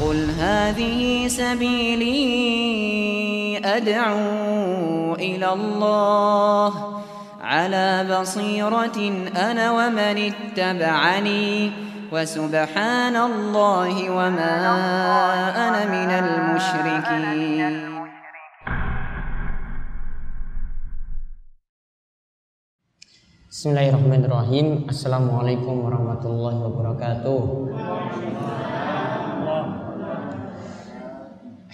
قل هذه سبيلي أدعو إلى الله على بصيرة أنا ومن اتبعني وسبحان الله وما أنا من المشركين Bismillahirrahmanirrahim Assalamualaikum warahmatullahi wabarakatuh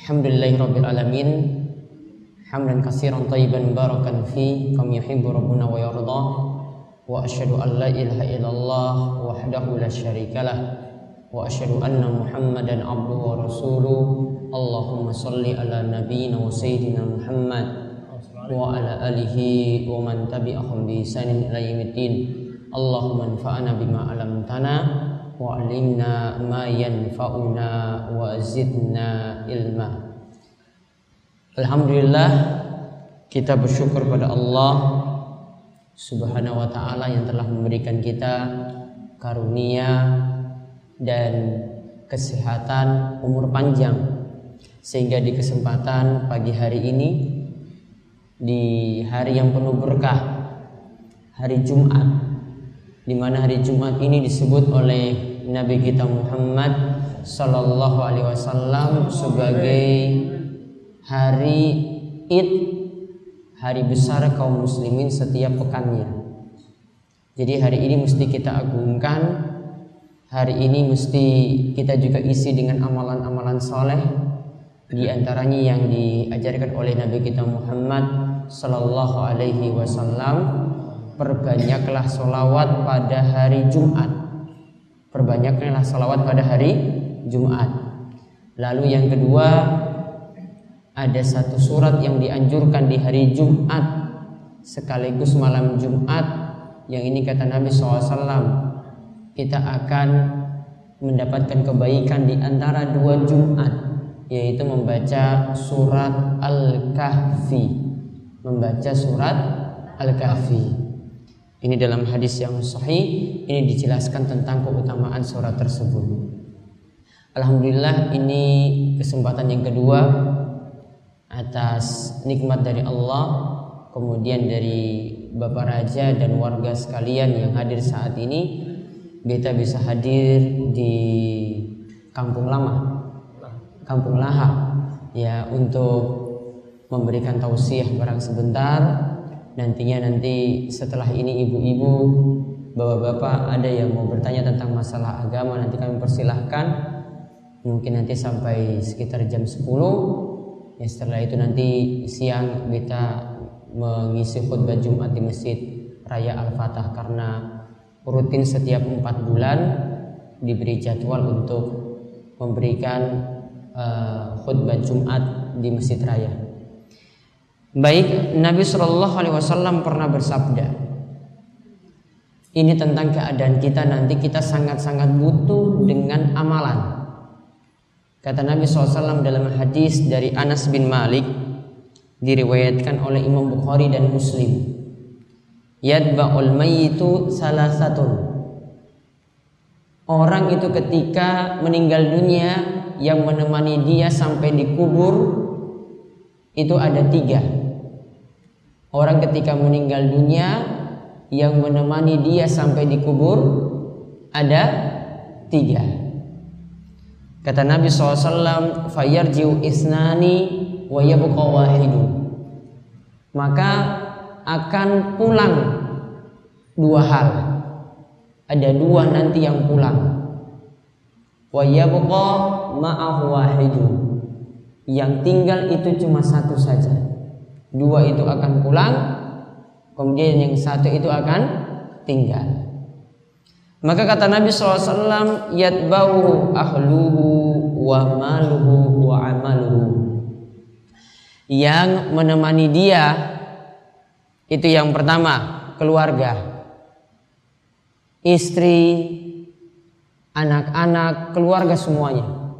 الحمد لله رب العالمين حمدا كثيرا طيبا مباركا فيه كم يحب ربنا ويرضى واشهد ان لا اله الا الله وحده لا شريك له واشهد ان محمدا عبده ورسوله اللهم صل على نبينا وسيدنا محمد وعلى اله ومن تبعهم بإحسان إلى يوم الدين اللهم انفعنا بما علمتنا ma yanfa'una wa zidna ilma Alhamdulillah kita bersyukur pada Allah Subhanahu wa taala yang telah memberikan kita karunia dan kesehatan umur panjang. Sehingga di kesempatan pagi hari ini di hari yang penuh berkah hari Jumat di mana hari Jumat ini disebut oleh Nabi kita Muhammad Sallallahu Alaihi Wasallam sebagai hari Id hari besar kaum muslimin setiap pekannya. Jadi hari ini mesti kita agungkan hari ini mesti kita juga isi dengan amalan-amalan soleh di antaranya yang diajarkan oleh Nabi kita Muhammad Sallallahu Alaihi Wasallam. Perbanyaklah solawat pada hari Jumat perbanyaklah solawat pada hari Jumat. Lalu yang kedua ada satu surat yang dianjurkan di hari Jumat sekaligus malam Jumat. Yang ini kata Nabi SAW kita akan mendapatkan kebaikan di antara dua Jumat yaitu membaca surat Al-Kahfi. Membaca surat Al-Kahfi. Ini dalam hadis yang sahih ini dijelaskan tentang keutamaan surat tersebut. Alhamdulillah ini kesempatan yang kedua atas nikmat dari Allah kemudian dari Bapak Raja dan warga sekalian yang hadir saat ini kita bisa hadir di Kampung Lama Kampung Laha ya untuk memberikan tausiah barang sebentar nantinya nanti setelah ini ibu-ibu bapak-bapak ada yang mau bertanya tentang masalah agama nanti kami persilahkan mungkin nanti sampai sekitar jam 10 ya setelah itu nanti siang kita mengisi khutbah Jumat di Masjid Raya Al-Fatah karena rutin setiap empat bulan diberi jadwal untuk memberikan uh, khutbah Jumat di Masjid Raya. Baik, Nabi Shallallahu Alaihi Wasallam pernah bersabda, ini tentang keadaan kita nanti kita sangat-sangat butuh dengan amalan. Kata Nabi SAW dalam hadis dari Anas bin Malik diriwayatkan oleh Imam Bukhari dan Muslim. Yadba'ul mayyitu salah satu. Orang itu ketika meninggal dunia yang menemani dia sampai dikubur itu ada tiga Orang ketika meninggal dunia yang menemani dia sampai dikubur ada tiga. Kata Nabi SAW, fayarjiu isnani wa wahidu. Maka akan pulang dua hal. Ada dua nanti yang pulang. Wa ma'ahu wahidu. Yang tinggal itu cuma satu saja dua itu akan pulang kemudian yang satu itu akan tinggal. Maka kata Nabi SAW yatbauhu ahluhu wa maluhu wa amaluhu. Yang menemani dia itu yang pertama keluarga. Istri anak-anak keluarga semuanya.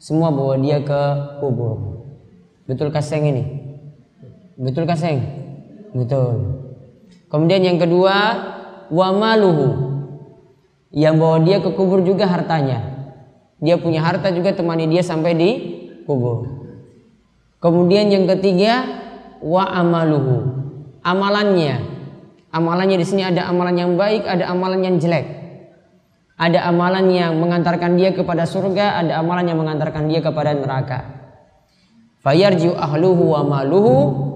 Semua bawa dia ke kubur. Betul kaseng ini Betul kaseng? Betul. Kemudian yang kedua, wamaluhu. Yang bawa dia ke kubur juga hartanya. Dia punya harta juga temani dia sampai di kubur. Kemudian yang ketiga wa amaluhu. Amalannya. Amalannya di sini ada amalan yang baik, ada amalan yang jelek. Ada amalan yang mengantarkan dia kepada surga, ada amalan yang mengantarkan dia kepada neraka. Fayarju ahluhu wa maluhu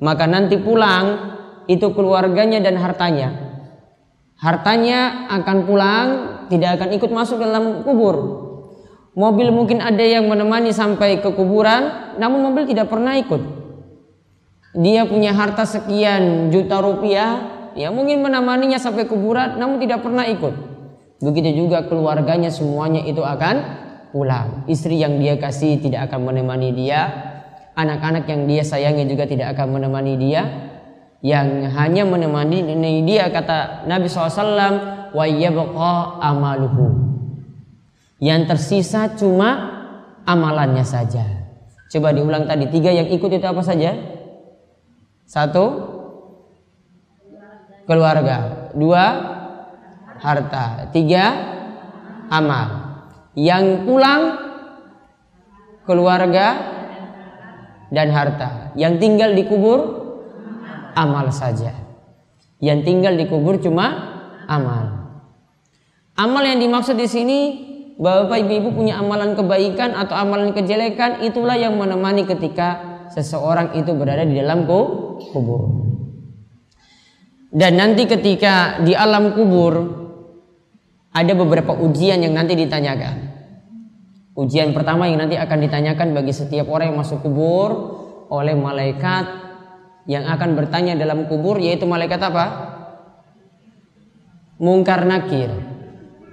maka nanti pulang itu keluarganya dan hartanya. Hartanya akan pulang, tidak akan ikut masuk dalam kubur. Mobil mungkin ada yang menemani sampai ke kuburan, namun mobil tidak pernah ikut. Dia punya harta sekian juta rupiah, ya mungkin menemaninya sampai kuburan, namun tidak pernah ikut. Begitu juga keluarganya semuanya itu akan pulang. Istri yang dia kasih tidak akan menemani dia, anak-anak yang dia sayangi juga tidak akan menemani dia, yang hanya menemani dia kata Nabi SAW wa yabqa amaluhu. Yang tersisa cuma amalannya saja. Coba diulang tadi tiga yang ikut itu apa saja? Satu keluarga. Dua harta. Tiga amal. Yang pulang keluarga dan harta yang tinggal di kubur amal saja. Yang tinggal dikubur cuma amal. Amal yang dimaksud di sini Bapak Ibu punya amalan kebaikan atau amalan kejelekan itulah yang menemani ketika seseorang itu berada di dalam kubur. Dan nanti ketika di alam kubur ada beberapa ujian yang nanti ditanyakan. Ujian pertama yang nanti akan ditanyakan bagi setiap orang yang masuk kubur oleh malaikat yang akan bertanya dalam kubur yaitu malaikat apa? Mungkar nakir.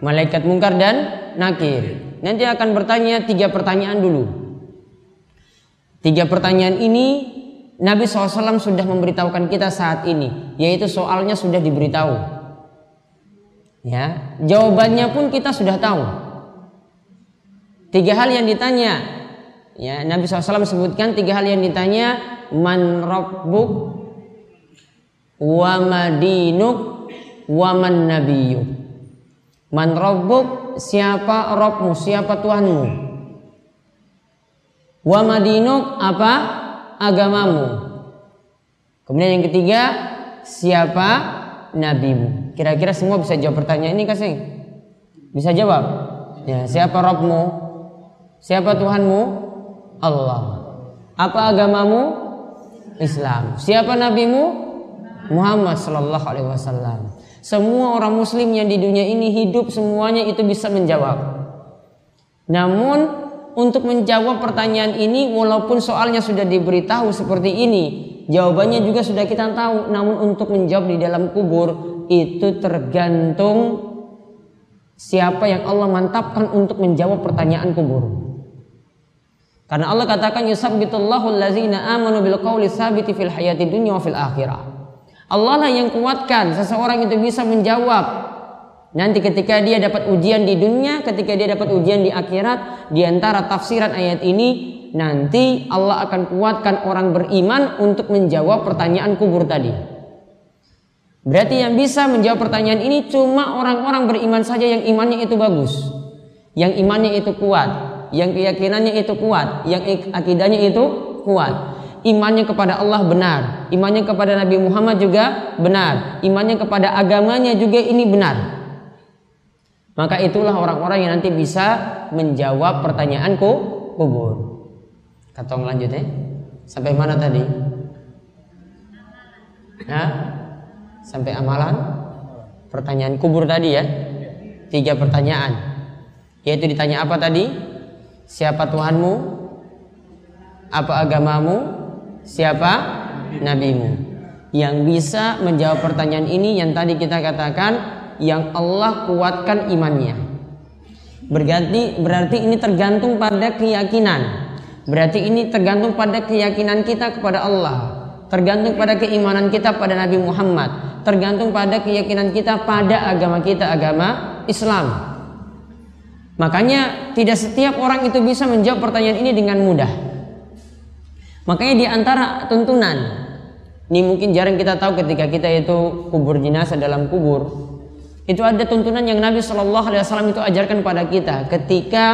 Malaikat mungkar dan nakir. Nanti akan bertanya tiga pertanyaan dulu. Tiga pertanyaan ini Nabi SAW sudah memberitahukan kita saat ini, yaitu soalnya sudah diberitahu. Ya, jawabannya pun kita sudah tahu. Tiga hal yang ditanya, ya Nabi SAW sebutkan tiga hal yang ditanya. Man rabbuk wa madinuk wa man nabiyuk. Man rabbuk siapa robmu siapa Tuhanmu? Wa madinuk apa? Agamamu. Kemudian yang ketiga siapa? Nabimu. Kira-kira semua bisa jawab pertanyaan ini kasih bisa jawab? Ya siapa robmu siapa Tuhanmu Allah apa agamamu Islam. Siapa nabimu? Muhammad sallallahu alaihi wasallam. Semua orang muslim yang di dunia ini hidup semuanya itu bisa menjawab. Namun untuk menjawab pertanyaan ini walaupun soalnya sudah diberitahu seperti ini, jawabannya juga sudah kita tahu, namun untuk menjawab di dalam kubur itu tergantung siapa yang Allah mantapkan untuk menjawab pertanyaan kubur. Karena Allah katakan yusabbitullahu allazina amanu bil qawli sabiti fil hayati dunya wa fil akhirah. Allah lah yang kuatkan seseorang itu bisa menjawab nanti ketika dia dapat ujian di dunia, ketika dia dapat ujian di akhirat, di antara tafsiran ayat ini nanti Allah akan kuatkan orang beriman untuk menjawab pertanyaan kubur tadi. Berarti yang bisa menjawab pertanyaan ini cuma orang-orang beriman saja yang imannya itu bagus. Yang imannya itu kuat yang keyakinannya itu kuat, yang akidahnya itu kuat. Imannya kepada Allah benar, imannya kepada Nabi Muhammad juga benar, imannya kepada agamanya juga ini benar. Maka itulah orang-orang yang nanti bisa menjawab pertanyaanku kubur. Katong lanjut ya. Sampai mana tadi? Nah, sampai amalan? Pertanyaan kubur tadi ya. Tiga pertanyaan. Yaitu ditanya apa tadi? Siapa Tuhanmu? Apa agamamu? Siapa nabimu? Yang bisa menjawab pertanyaan ini yang tadi kita katakan yang Allah kuatkan imannya. Berarti berarti ini tergantung pada keyakinan. Berarti ini tergantung pada keyakinan kita kepada Allah. Tergantung pada keimanan kita pada Nabi Muhammad. Tergantung pada keyakinan kita pada agama kita, agama Islam. Makanya tidak setiap orang itu bisa menjawab pertanyaan ini dengan mudah. Makanya di antara tuntunan ini mungkin jarang kita tahu ketika kita itu kubur jenazah dalam kubur. Itu ada tuntunan yang Nabi Shallallahu Alaihi Wasallam itu ajarkan pada kita ketika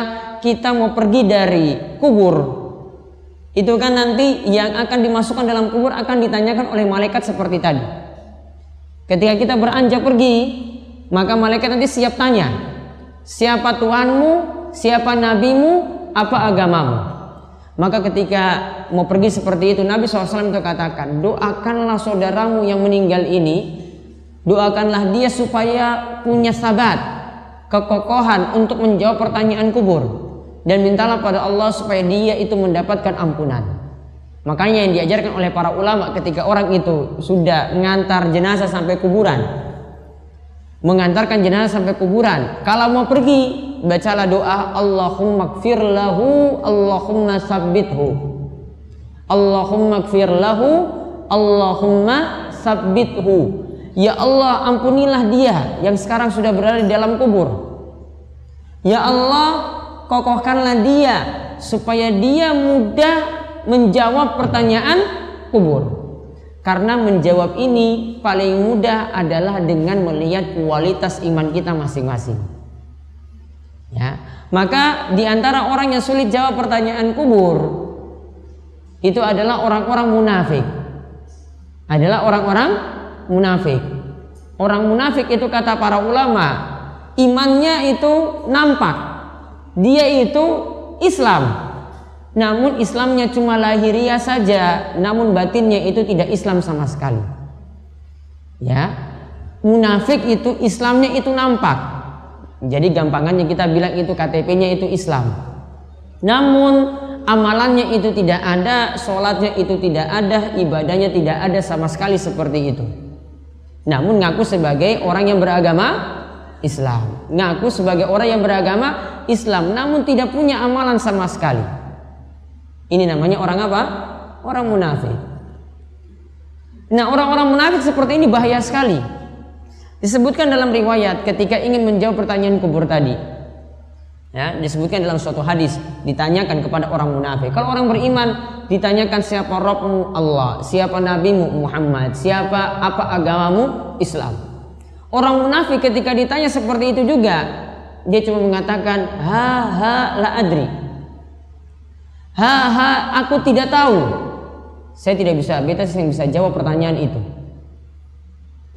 kita mau pergi dari kubur. Itu kan nanti yang akan dimasukkan dalam kubur akan ditanyakan oleh malaikat seperti tadi. Ketika kita beranjak pergi, maka malaikat nanti siap tanya, siapa Tuhanmu, siapa nabimu, apa agamamu. Maka ketika mau pergi seperti itu, Nabi SAW itu katakan, doakanlah saudaramu yang meninggal ini Doakanlah dia supaya punya sabat, kekokohan untuk menjawab pertanyaan kubur. Dan mintalah pada Allah supaya dia itu mendapatkan ampunan. Makanya yang diajarkan oleh para ulama ketika orang itu sudah mengantar jenazah sampai kuburan. Mengantarkan jenazah sampai kuburan. Kalau mau pergi, bacalah doa Allahumma kfir lahu, Allahumma sabbithu. Allahumma kfir lahu, Allahumma sabbithu. Ya Allah ampunilah dia yang sekarang sudah berada di dalam kubur. Ya Allah kokohkanlah dia supaya dia mudah menjawab pertanyaan kubur. Karena menjawab ini paling mudah adalah dengan melihat kualitas iman kita masing-masing. Ya, maka di antara orang yang sulit jawab pertanyaan kubur itu adalah orang-orang munafik. Adalah orang-orang munafik. Orang munafik itu kata para ulama, imannya itu nampak. Dia itu Islam. Namun Islamnya cuma lahiriah saja, namun batinnya itu tidak Islam sama sekali. Ya. Munafik itu Islamnya itu nampak. Jadi gampangannya kita bilang itu KTP-nya itu Islam. Namun amalannya itu tidak ada, sholatnya itu tidak ada, ibadahnya tidak ada sama sekali seperti itu namun ngaku sebagai orang yang beragama Islam. Ngaku sebagai orang yang beragama Islam namun tidak punya amalan sama sekali. Ini namanya orang apa? Orang munafik. Nah, orang-orang munafik seperti ini bahaya sekali. Disebutkan dalam riwayat ketika ingin menjawab pertanyaan kubur tadi. Ya, disebutkan dalam suatu hadis ditanyakan kepada orang munafik. Kalau orang beriman ditanyakan siapa Rabbmu Allah, siapa nabimu Muhammad, siapa apa agamamu Islam. Orang munafik ketika ditanya seperti itu juga dia cuma mengatakan ha ha la adri. Ha ha aku tidak tahu. Saya tidak bisa, beta saya bisa jawab pertanyaan itu.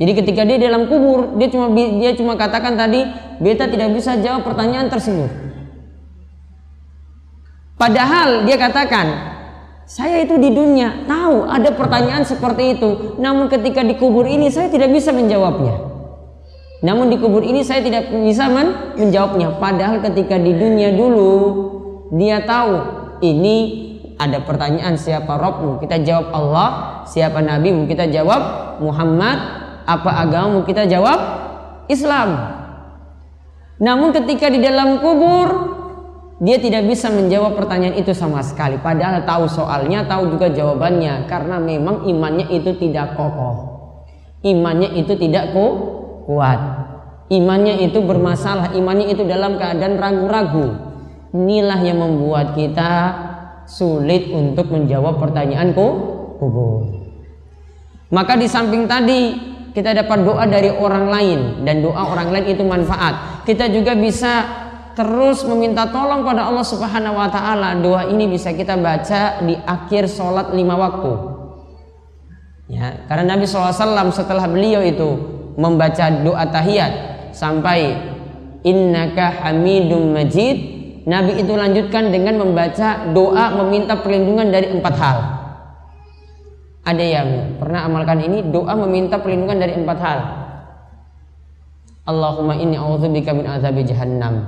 Jadi ketika dia dalam kubur, dia cuma dia cuma katakan tadi, beta tidak bisa jawab pertanyaan tersebut. Padahal dia katakan, saya itu di dunia tahu ada pertanyaan seperti itu, namun ketika di kubur ini saya tidak bisa menjawabnya. Namun di kubur ini saya tidak bisa men menjawabnya. Padahal ketika di dunia dulu dia tahu ini ada pertanyaan siapa Robmu kita jawab Allah, siapa Nabimu kita jawab Muhammad, apa agamamu kita jawab Islam. Namun ketika di dalam kubur dia tidak bisa menjawab pertanyaan itu sama sekali. Padahal tahu soalnya, tahu juga jawabannya. Karena memang imannya itu tidak kokoh. Imannya itu tidak kuat. Imannya itu bermasalah. Imannya itu dalam keadaan ragu-ragu. Inilah yang membuat kita sulit untuk menjawab pertanyaanku kubur. Maka di samping tadi kita dapat doa dari orang lain dan doa orang lain itu manfaat. Kita juga bisa terus meminta tolong pada Allah Subhanahu wa taala. Doa ini bisa kita baca di akhir sholat lima waktu. Ya, karena Nabi SAW setelah beliau itu membaca doa tahiyat sampai innaka hamidum majid, Nabi itu lanjutkan dengan membaca doa meminta perlindungan dari empat hal. Ada yang pernah amalkan ini doa meminta perlindungan dari empat hal. Allahumma inni a'udzubika min azabi jahannam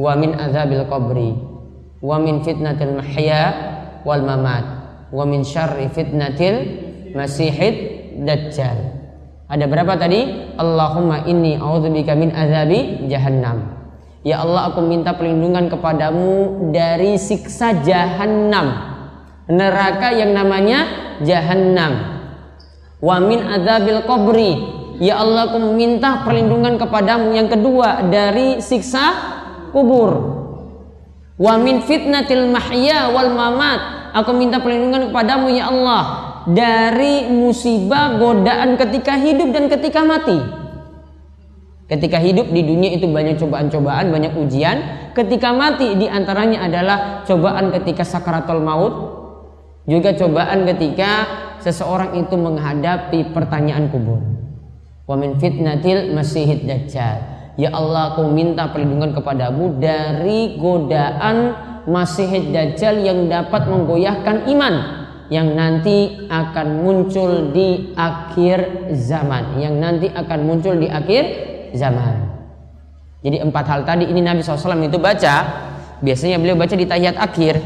wa min azabil qabri wa min fitnatil mahya wal mamat wa min syarri fitnatil masihid dajjal ada berapa tadi Allahumma inni a'udzubika min azabi jahannam Ya Allah aku minta perlindungan kepadamu dari siksa jahannam neraka yang namanya jahannam wa min azabil qabri Ya Allah aku minta perlindungan kepadamu yang kedua dari siksa kubur. Wa min fitnatil mahya wal mamat. Aku minta perlindungan kepadamu ya Allah dari musibah godaan ketika hidup dan ketika mati. Ketika hidup di dunia itu banyak cobaan-cobaan, banyak ujian. Ketika mati di antaranya adalah cobaan ketika sakaratul maut, juga cobaan ketika seseorang itu menghadapi pertanyaan kubur. Wa min fitnatil masihid dajjal. Ya Allah, aku minta perlindungan kepadamu dari godaan masihid dajjal yang dapat menggoyahkan iman yang nanti akan muncul di akhir zaman, yang nanti akan muncul di akhir zaman. Jadi empat hal tadi ini Nabi SAW itu baca. Biasanya beliau baca di tahiyat akhir.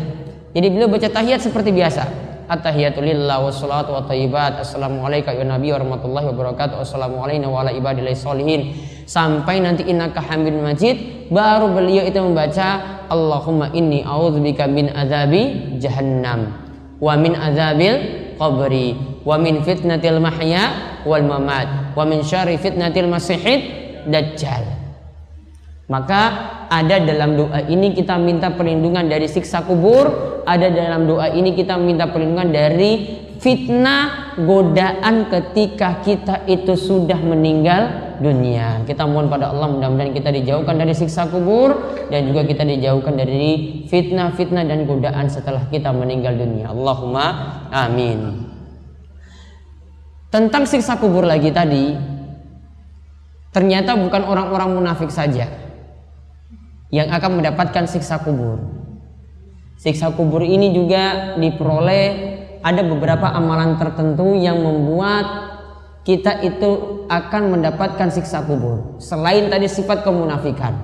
Jadi beliau baca tahiyat seperti biasa. At-tahiyatulillah wassalatu wa tayyibat Assalamualaikum ya warahmatullahi wabarakatuh Assalamualaikum wa ala ibadillahi Sampai nanti innaka hamid majid Baru beliau itu membaca Allahumma inni a'udzubika min azabi jahannam Wa min azabil qabri Wa min fitnatil mahya wal mamat Wa min syari fitnatil Dajjal. Maka ada dalam doa ini kita minta perlindungan dari siksa kubur, ada dalam doa ini kita minta perlindungan dari fitnah godaan ketika kita itu sudah meninggal dunia. Kita mohon pada Allah mudah-mudahan kita dijauhkan dari siksa kubur dan juga kita dijauhkan dari fitnah-fitnah dan godaan setelah kita meninggal dunia. Allahumma amin. Tentang siksa kubur lagi tadi, ternyata bukan orang-orang munafik saja yang akan mendapatkan siksa kubur. Siksa kubur ini juga diperoleh ada beberapa amalan tertentu yang membuat kita itu akan mendapatkan siksa kubur. Selain tadi sifat kemunafikan.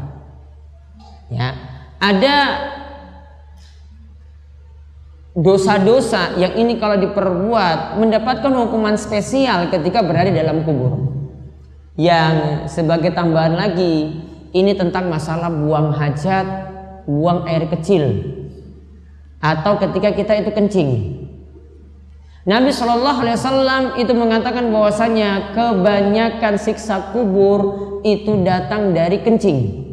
Ya, ada dosa-dosa yang ini kalau diperbuat mendapatkan hukuman spesial ketika berada dalam kubur yang sebagai tambahan lagi ini tentang masalah buang hajat, buang air kecil atau ketika kita itu kencing. Nabi Shallallahu Alaihi Wasallam itu mengatakan bahwasanya kebanyakan siksa kubur itu datang dari kencing.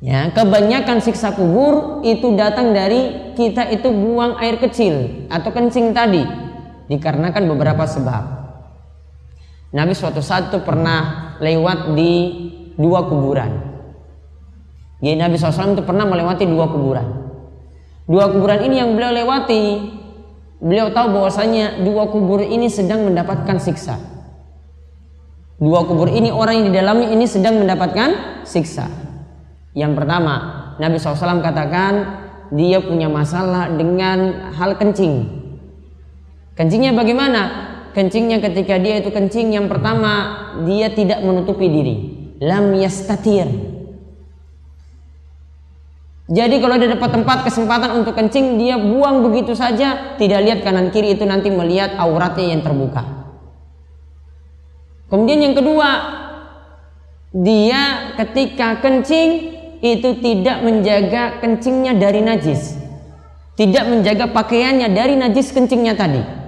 Ya, kebanyakan siksa kubur itu datang dari kita itu buang air kecil atau kencing tadi dikarenakan beberapa sebab. Nabi suatu saat itu pernah lewat di dua kuburan. Jadi Nabi SAW itu pernah melewati dua kuburan. Dua kuburan ini yang beliau lewati, beliau tahu bahwasanya dua kubur ini sedang mendapatkan siksa. Dua kubur ini orang yang di dalamnya ini sedang mendapatkan siksa. Yang pertama, Nabi SAW katakan dia punya masalah dengan hal kencing. Kencingnya bagaimana? Kencingnya ketika dia itu kencing yang pertama dia tidak menutupi diri. Lam yastatir. Jadi kalau dia dapat tempat kesempatan untuk kencing dia buang begitu saja tidak lihat kanan kiri itu nanti melihat auratnya yang terbuka. Kemudian yang kedua dia ketika kencing itu tidak menjaga kencingnya dari najis. Tidak menjaga pakaiannya dari najis kencingnya tadi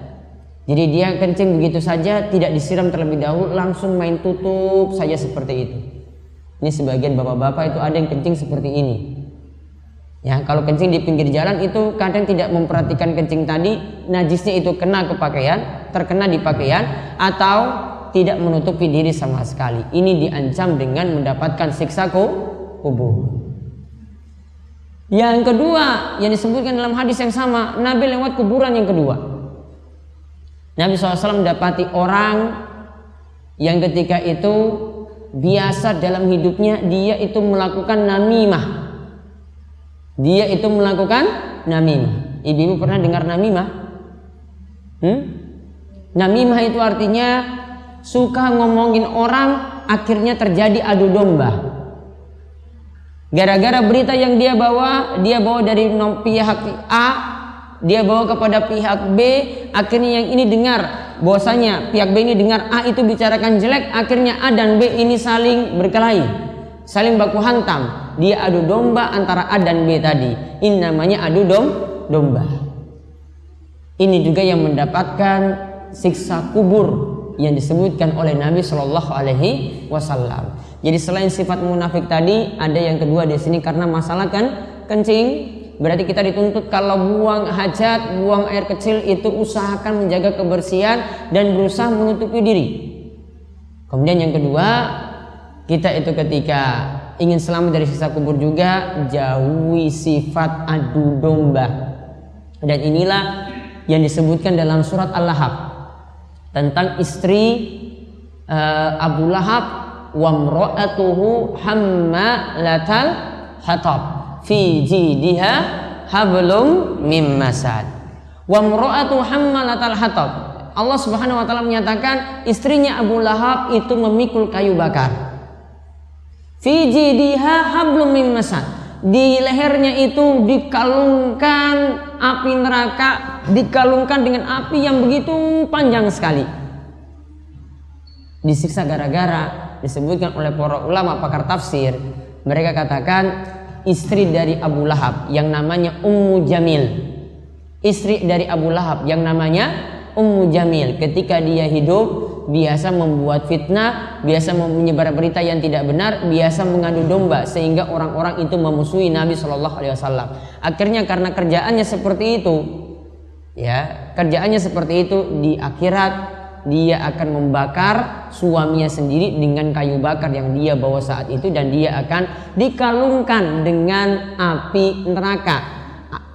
jadi dia kencing begitu saja, tidak disiram terlebih dahulu, langsung main tutup saja seperti itu. Ini sebagian bapak-bapak itu ada yang kencing seperti ini. Ya, kalau kencing di pinggir jalan itu kadang tidak memperhatikan kencing tadi, najisnya itu kena ke pakaian, terkena di pakaian, atau tidak menutupi diri sama sekali. Ini diancam dengan mendapatkan siksa kubur. Yang kedua yang disebutkan dalam hadis yang sama, Nabi lewat kuburan yang kedua. Nabi SAW mendapati orang yang ketika itu biasa dalam hidupnya dia itu melakukan namimah. Dia itu melakukan namimah. Ibu-ibu pernah dengar namimah? Hmm? Namimah itu artinya suka ngomongin orang akhirnya terjadi adu domba. Gara-gara berita yang dia bawa, dia bawa dari pihak A dia bawa kepada pihak B akhirnya yang ini dengar bahwasanya pihak B ini dengar A itu bicarakan jelek akhirnya A dan B ini saling berkelahi saling baku hantam. Dia adu domba antara A dan B tadi. Ini namanya adu dom domba. Ini juga yang mendapatkan siksa kubur yang disebutkan oleh Nabi Shallallahu Alaihi Wasallam. Jadi selain sifat munafik tadi, ada yang kedua di sini karena masalah kan kencing Berarti kita dituntut kalau buang hajat, buang air kecil itu usahakan menjaga kebersihan dan berusaha menutupi diri. Kemudian yang kedua, kita itu ketika ingin selamat dari siksa kubur juga jauhi sifat adu domba. Dan inilah yang disebutkan dalam surat Al-Lahab tentang istri uh, Abu Lahab wa mra'atuhu hammalatal hatab fi jidiha hablum mim masad. Wa mra'atu hammalatal hatab Allah Subhanahu wa taala menyatakan istrinya Abu Lahab itu memikul kayu bakar. Fi jidiha hablum min masad. Di lehernya itu dikalungkan api neraka, dikalungkan dengan api yang begitu panjang sekali. Disiksa gara-gara disebutkan oleh para ulama pakar tafsir. Mereka katakan istri dari Abu Lahab yang namanya Ummu Jamil. Istri dari Abu Lahab yang namanya Ummu Jamil ketika dia hidup biasa membuat fitnah, biasa menyebar berita yang tidak benar, biasa mengadu domba sehingga orang-orang itu memusuhi Nabi Shallallahu Alaihi Wasallam. Akhirnya karena kerjaannya seperti itu, ya kerjaannya seperti itu di akhirat dia akan membakar suaminya sendiri dengan kayu bakar yang dia bawa saat itu dan dia akan dikalungkan dengan api neraka.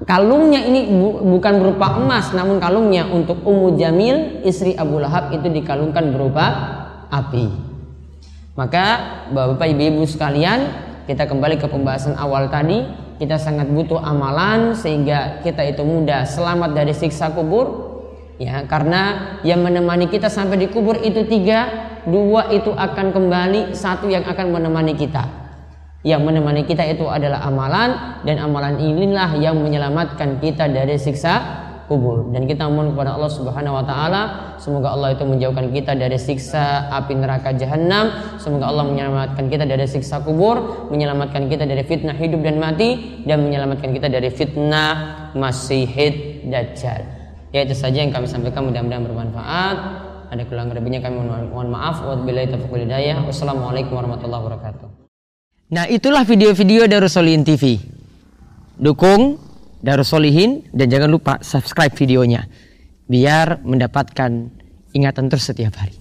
Kalungnya ini bu, bukan berupa emas namun kalungnya untuk Ummu Jamil istri Abu Lahab itu dikalungkan berupa api. Maka Bapak Ibu sekalian kita kembali ke pembahasan awal tadi. Kita sangat butuh amalan sehingga kita itu mudah selamat dari siksa kubur ya karena yang menemani kita sampai di kubur itu tiga dua itu akan kembali satu yang akan menemani kita. Yang menemani kita itu adalah amalan dan amalan inilah yang menyelamatkan kita dari siksa kubur. Dan kita mohon kepada Allah Subhanahu wa taala semoga Allah itu menjauhkan kita dari siksa api neraka jahanam semoga Allah menyelamatkan kita dari siksa kubur menyelamatkan kita dari fitnah hidup dan mati dan menyelamatkan kita dari fitnah masihid dajjal ya itu saja yang kami sampaikan mudah-mudahan bermanfaat ada kurang lebihnya kami mohon maaf wabillahi taufiq wassalamualaikum warahmatullahi wabarakatuh Nah itulah video-video Darussolihin TV. Dukung Darussolihin dan jangan lupa subscribe videonya. Biar mendapatkan ingatan terus setiap hari.